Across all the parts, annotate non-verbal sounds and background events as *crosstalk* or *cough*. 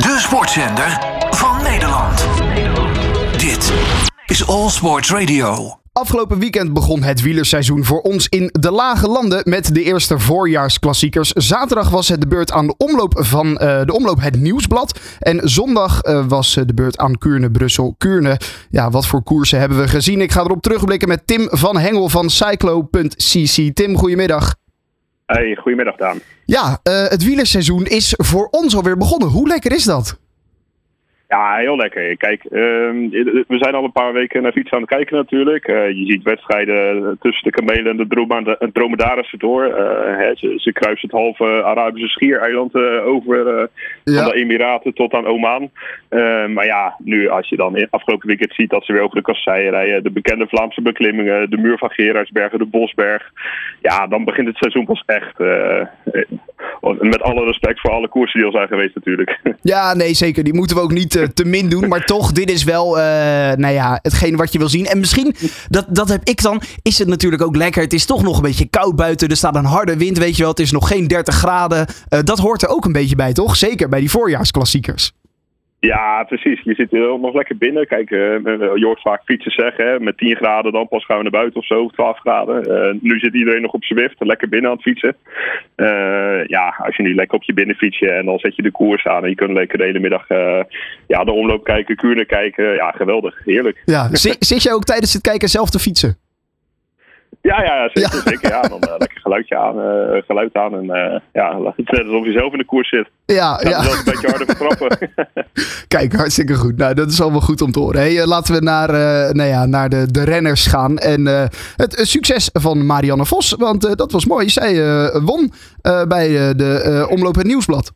De sportzender van Nederland. Dit is All Sports Radio. Afgelopen weekend begon het wielerseizoen voor ons in de lage landen met de eerste voorjaarsklassiekers. Zaterdag was het de beurt aan de omloop van eh, de omloop het Nieuwsblad. En zondag eh, was de beurt aan Kuurne, Brussel, Kuurne. Ja, wat voor koersen hebben we gezien? Ik ga erop terugblikken met Tim van Hengel van Cyclo.cc. Tim, goedemiddag. Hey, goedemiddag Daan. Ja, het wielerseizoen is voor ons alweer begonnen. Hoe lekker is dat? Ja, heel lekker. Kijk, ehm, we zijn al een paar weken naar fietsen aan het kijken natuurlijk. Uh, je ziet wedstrijden tussen de kamelen en de dromedarissen door. Uh, ze, ze, kruisen het halve Arabische schiereiland uh, over van de Emiraten tot aan Oman. maar ja, nu als je dan in afgelopen weekend ziet dat ze weer over de kasseien rijden, de bekende Vlaamse beklimmingen, de muur van Gerardsbergen, de Bosberg. Ja, dan begint het seizoen pas echt. Met alle respect voor alle koersen die al zijn geweest natuurlijk. *laughs* Ja, nee zeker. Die moeten we ook niet te min doen. Maar toch, dit is wel uh, nou ja, hetgeen wat je wil zien. En misschien, dat, dat heb ik dan, is het natuurlijk ook lekker. Het is toch nog een beetje koud buiten. Er staat een harde wind, weet je wel. Het is nog geen 30 graden. Uh, dat hoort er ook een beetje bij, toch? Zeker bij die voorjaarsklassiekers. Ja, precies. Je zit heel nog lekker binnen. Kijk, uh, je hoort vaak fietsen zeggen, hè, met 10 graden dan pas gaan we naar buiten of zo, 12 graden. Uh, nu zit iedereen nog op Zwift, lekker binnen aan het fietsen. Uh, ja, als je nu lekker op je binnenfietsje en dan zet je de koers aan en je kunt lekker de hele middag ja, de omloop kijken, kuren kijken. Ja, geweldig. Heerlijk. Ja, zit je ook tijdens het kijken zelf te fietsen? Ja, ja, zeker. Ja. zeker ja. Dan uh, lekker geluidje aan, uh, geluid aan. En uh, ja, het net alsof je zelf in de koers zit. Ja, ja. een beetje harder vertrappen. *laughs* Kijk, hartstikke goed. Nou, dat is allemaal goed om te horen. Hey, laten we naar, nou ja, naar de, de renners gaan. En het succes van Marianne Vos. Want dat was mooi. Zij won bij de Omloop het Nieuwsblad.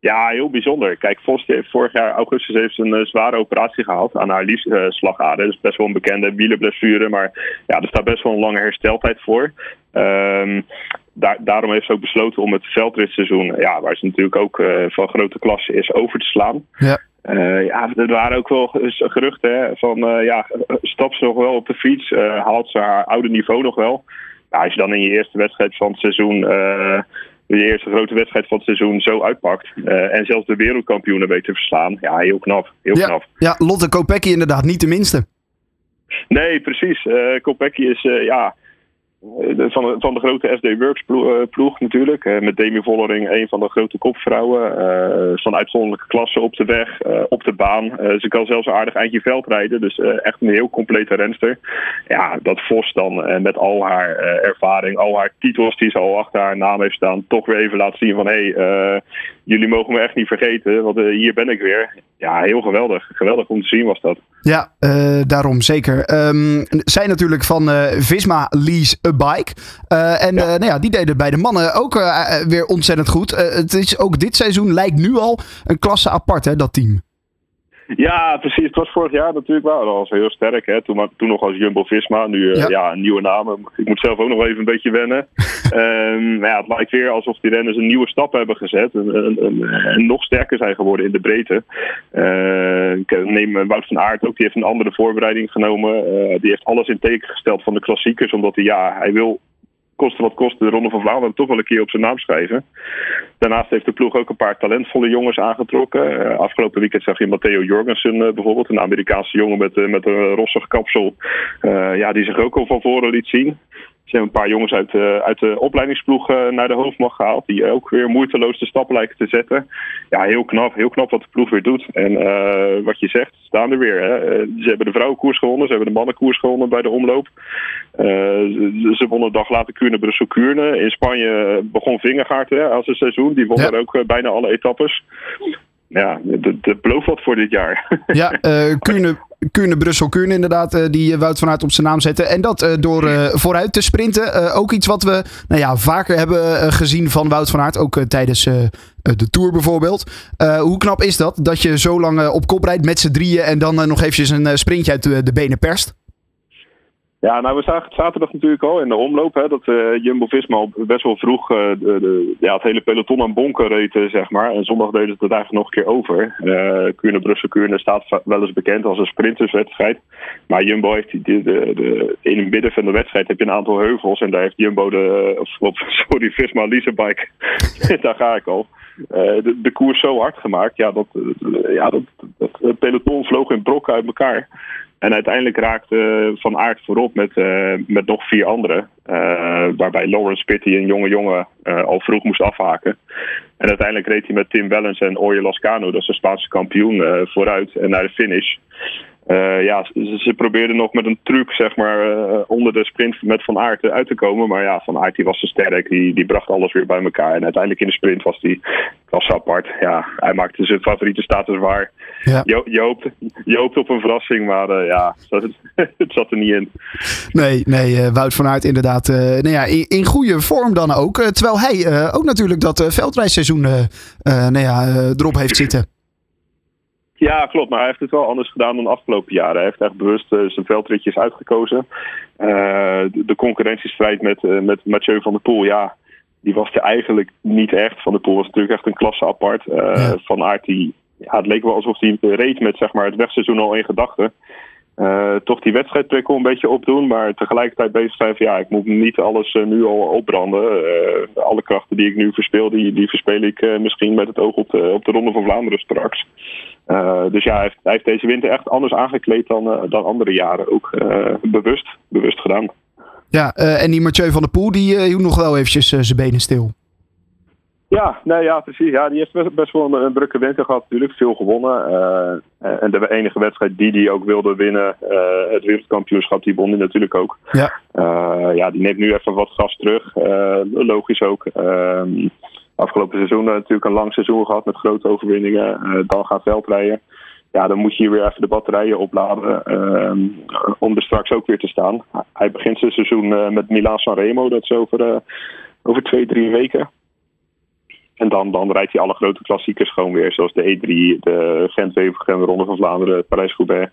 Ja, heel bijzonder. Kijk, Vos heeft vorig jaar augustus heeft een uh, zware operatie gehad aan haar liefslagader. Uh, dus best wel een bekende wielenblessure, maar ja, er staat best wel een lange hersteltijd voor. Um, daar, daarom heeft ze ook besloten om het veldritseizoen, ja, waar ze natuurlijk ook uh, van grote klasse is, over te slaan. Ja. Uh, ja, er waren ook wel geruchten hè, van, uh, ja, stapt ze nog wel op de fiets? haalt ze haar oude niveau nog wel? Ja, als je dan in je eerste wedstrijd van het seizoen de eerste grote wedstrijd van het seizoen zo uitpakt. Uh, en zelfs de wereldkampioenen weet te verslaan. Ja, heel knap. Heel ja, knap. Ja, Lotte Kopecky inderdaad, niet de minste. Nee, precies. Uh, Kopecky is, uh, ja, eh, van, de, van de grote SD Works ploeg, ploeg natuurlijk. met Demi Vollering, een van de grote kopvrouwen. Uh, van uitzonderlijke klasse op de weg, op de baan. ze kan zelfs een aardig eindje veld rijden. Dus echt een heel complete renster. Ja, dat Vos dan met al haar ervaring, al haar titels die ze al achter haar naam heeft staan, toch weer even laten zien van hé, hey, jullie mogen me echt niet vergeten, want hier ben ik weer. Ja, heel geweldig. Geweldig om te zien was dat. Ja, daarom zeker. Um, zij natuurlijk van Visma Lease a Bike. Uh, en ja. Nou ja, die deden bij de mannen ook weer ontzettend goed. het is ook dit seizoen lijkt nu al een klasse apart, hè, dat team. Ja, precies. Het was vorig jaar natuurlijk wel. Dat was heel sterk. Hè. Toen, toen nog als Jumbo-Visma. Nu ja. ja. een nieuwe naam. Ik moet zelf ook nog even een beetje wennen. Maar ja, het lijkt weer alsof die renners een nieuwe stap hebben gezet. En, nog sterker zijn geworden in de breedte. Uh, neem Wout van Aert ook. Die heeft een andere voorbereiding genomen. Uh, die heeft alles in teken gesteld van de klassiekers. Omdat hij, ja, hij wil koste wat kost de Ronde van Vlaanderen toch wel een keer op zijn naam schrijven. Daarnaast heeft de ploeg ook een paar talentvolle jongens aangetrokken. Afgelopen weekend zag je Matteo Jorgensen bijvoorbeeld, een Amerikaanse jongen met, met een rossig kapsel. ja, die zich ook al van voren liet zien. Ze hebben een paar jongens uit, uit de opleidingsploeg naar de hoofdmacht gehaald. Die ook weer moeiteloos de stappen lijken te zetten. Ja, heel knap. Heel knap wat de ploeg weer doet. En wat je zegt, staan er weer. Hè. ze hebben de vrouwenkoers gewonnen. Ze hebben de mannenkoers gewonnen bij de omloop. ze, ze wonnen een dag later Kuurne, Brussel, Kuurne. In Spanje begon Vingegaard hè, als het seizoen. Die won ja. er ook bijna alle etappes ja, het belooft wat voor dit jaar. Ja, uh, Kuurne, Brussel, Kuurne inderdaad, uh, die Wout van Aert op zijn naam zetten. En dat door vooruit te sprinten. ook iets wat we nou ja, vaker hebben gezien van Wout van Aert. Ook tijdens de Tour bijvoorbeeld. hoe knap is dat, dat je zo lang op kop rijdt met z'n drieën... en dan nog eventjes een sprintje uit de, de benen perst? Ja, nou we zagen het zaterdag natuurlijk al in de omloop hè, dat uh, Jumbo-Visma best wel vroeg uh, de, ja, het hele peloton aan bonken reed, uh, zeg maar. En zondag deden ze het eigenlijk nog een keer over. Uh, Kuurne, Brussel, Kuurne staat wel eens bekend als een sprinterswedstrijd. Maar Jumbo heeft de, de, in het midden van de wedstrijd heb je een aantal heuvels. En daar heeft Jumbo de, of, *laughs* sorry, Visma Leasebike, *laughs* daar ga ik al. de, de, koers zo hard gemaakt. Ja, dat, ja, dat, dat peloton vloog in brokken uit elkaar. En uiteindelijk raakte Van Aert voorop met, met nog vier anderen. waarbij Lawrence Pitty, een jonge jongen, al vroeg moest afhaken. En uiteindelijk reed hij met Tim Wellens en Oye Lascano, dat is de Spaanse kampioen, vooruit en naar de finish. Uh, ja, ze, ze, probeerden nog met een truc, zeg maar, uh, onder de sprint met Van Aert uit te komen. Maar ja, Van Aert die was te sterk, die, die bracht alles weer bij elkaar. En uiteindelijk in de sprint was die was apart. Ja, hij maakte zijn favoriete status waar. Ja. Je, je, hoopt, je hoopt op een verrassing, maar uh, ja, *laughs* het, het, zat er niet in. Nee, nee Wout van Aert inderdaad nou ja, in, in, goede vorm dan ook. terwijl hij ook natuurlijk dat veldrijseizoen nou ja, erop heeft zitten. Ja, klopt. Maar hij heeft het wel anders gedaan dan de afgelopen jaren. Hij heeft echt bewust uh, zijn veldritjes uitgekozen. Uh, de, de, concurrentiestrijd met, uh, met Mathieu van der Poel, ja, die was er eigenlijk niet echt. Van der Poel was natuurlijk echt een klasse apart. Ja. Van Aert, die, ja, het leek wel alsof hij reed met zeg maar, het wegseizoen al in gedachten. Toch die wedstrijdprikkel een beetje opdoen, maar tegelijkertijd bezig zijn van ja, ik moet niet alles nu al opbranden. Alle krachten die ik nu verspeel, die, die verspeel ik misschien met het oog op de, op de Ronde van Vlaanderen straks. Dus ja, hij heeft, hij heeft, deze winter echt anders aangekleed dan, dan andere jaren. Ook bewust, bewust gedaan. Ja, en die Mathieu van der Poel, die hield nog wel eventjes zijn benen stil. Ja, nee, ja, precies. Ja, die heeft best, wel een, drukke winter gehad natuurlijk. Veel gewonnen. En de enige wedstrijd die hij ook wilde winnen, het wereldkampioenschap, die won hij natuurlijk ook. Ja. Ja, die neemt nu even wat gas terug. logisch ook. Ehm, afgelopen seizoen natuurlijk een lang seizoen gehad met grote overwinningen. dan gaat veldrijden. Ja, dan moet je hier weer even de batterijen opladen ehm, om er straks ook weer te staan. Hij begint zijn seizoen met Milan Sanremo. Dat is over, over twee, drie weken. En dan, dan rijdt hij alle grote klassiekers gewoon weer. Zoals de E3, de Gent-Wevelgem, de Ronde van Vlaanderen, Parijs-Roubaix,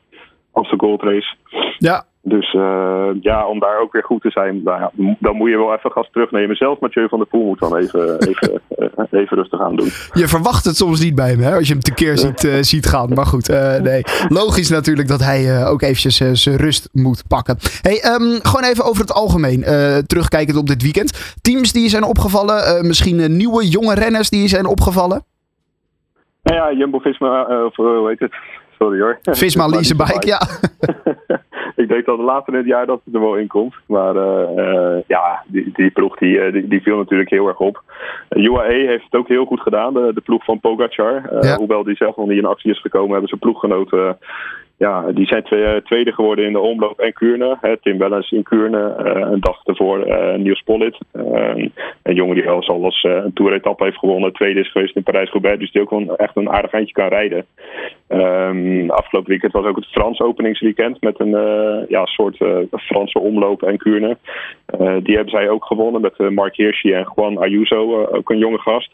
Amsterdam Gold Race. Ja. Dus uh, ja, om daar ook weer goed te zijn, nou dan moet je wel even gas terugnemen. Zelfs Mathieu van der Poel moet dan even, *laughs* even, uh, even rustig aan doen. Je verwacht het soms niet bij hem, hè, als je hem tekeer ziet, uh, ziet gaan. Maar goed, nee. logisch natuurlijk dat hij ook eventjes zijn rust moet pakken. Hey, um, gewoon even over het algemeen, terugkijkend op dit weekend. Teams die zijn opgevallen, misschien nieuwe jonge renners die zijn opgevallen? Nou ja, Jumbo-Visma, of hoe heet het? Sorry hoor. Visma Lease Bike, ja. *laughs* ik denk dat later in het jaar dat het er wel in komt. Maar uh, ja, die, die ploeg die, eh, die, die, viel natuurlijk heel erg op. UAE heeft het ook heel goed gedaan, de, de ploeg van Pogacar. Hoewel die zelf nog niet in actie is gekomen, hebben ze ploeggenoten ja, die zijn twee, tweede geworden in de omloop en Kuurne. Tim Wellens in Kuurne, uh, een dag ervoor uh, Niels Pollitt. Uh, een jongen die al eens een toeretappe heeft gewonnen. Tweede is geweest in Parijs-Roubaix, dus die ook wel echt een aardig eindje kan rijden. Um, afgelopen weekend was ook het Frans openingsweekend met een ja, soort Franse omloop en Kuurne. die hebben zij ook gewonnen met Mark Hirschi en Juan Ayuso, ook een jonge gast.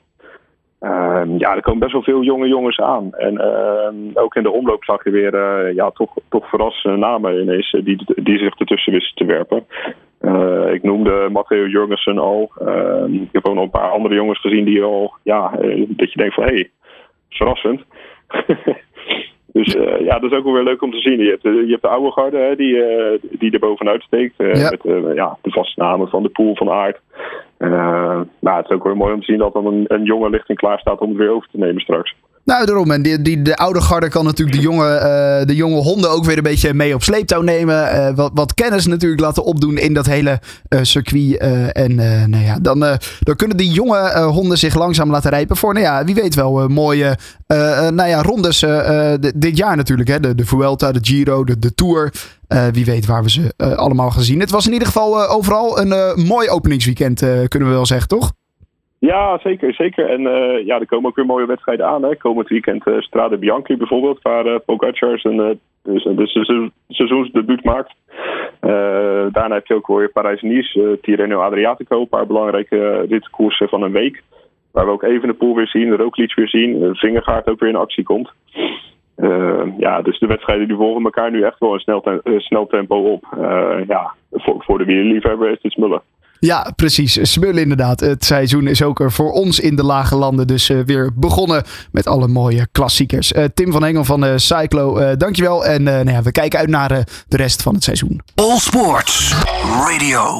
Uh, ja, er komen best wel veel jonge jongens aan. En uh, ook in de omloop zag je weer uh, ja, toch, toch verrassende namen ineens die, die zich ertussen wisten te werpen. Uh, ik noemde Matteo Jurgensen al. Ehm, ik heb ook nog een paar andere jongens gezien die al, ja, eh, dat je denkt van hé, hey, verrassend. *laughs* Dus ja, dat is ook wel weer leuk om te zien. Je hebt, je hebt de oude garde hè, die, die er bovenuit steekt. Ja. Met ja, de vaste namen van de pool van Aard. Maar het is ook weer mooi om te zien dat dan een, een jonge lichting klaar staat om het weer over te nemen straks. Nou, daarom. En die, die, de oude garde kan natuurlijk de jonge, uh, de jonge honden ook weer een beetje mee op sleeptouw nemen. Uh, wat, wat kennis natuurlijk laten opdoen in dat hele uh, circuit. en nou ja, dan, dan kunnen die jonge honden zich langzaam laten rijpen voor, nou ja, wie weet wel, mooie nou ja, rondes dit jaar natuurlijk. Hè? De, de Vuelta, de Giro, de, de Tour. wie weet waar we ze allemaal gaan zien. Het was in ieder geval overal een mooi openingsweekend, kunnen we wel zeggen, toch? Ja, zeker. zeker. En uh, ja, er komen ook weer mooie wedstrijden aan. Hè. Komend weekend uh, Strade Bianchi bijvoorbeeld, waar uh, Pogacar zijn dus, dus seizoensdebuut maakt. daarna heb je ook weer Parijs-Nice, Tirreno Adriatico, een paar belangrijke ritkoersen van een week. Waar we ook even de pool weer zien, de Roglic weer zien, Vingegaard ook weer in actie komt. ja, dus de wedstrijden die volgen elkaar nu echt wel een snel, tempo op. ja, voor, voor de wielerliefhebber is dit smullen. Ja, precies. Smullen inderdaad. Het seizoen is ook voor ons in de lage landen dus uh, weer begonnen met alle mooie klassiekers. Uh, Tim van Engel van uh, Cyclo, dankjewel. En nou ja, we kijken uit naar de rest van het seizoen. All Sports Radio.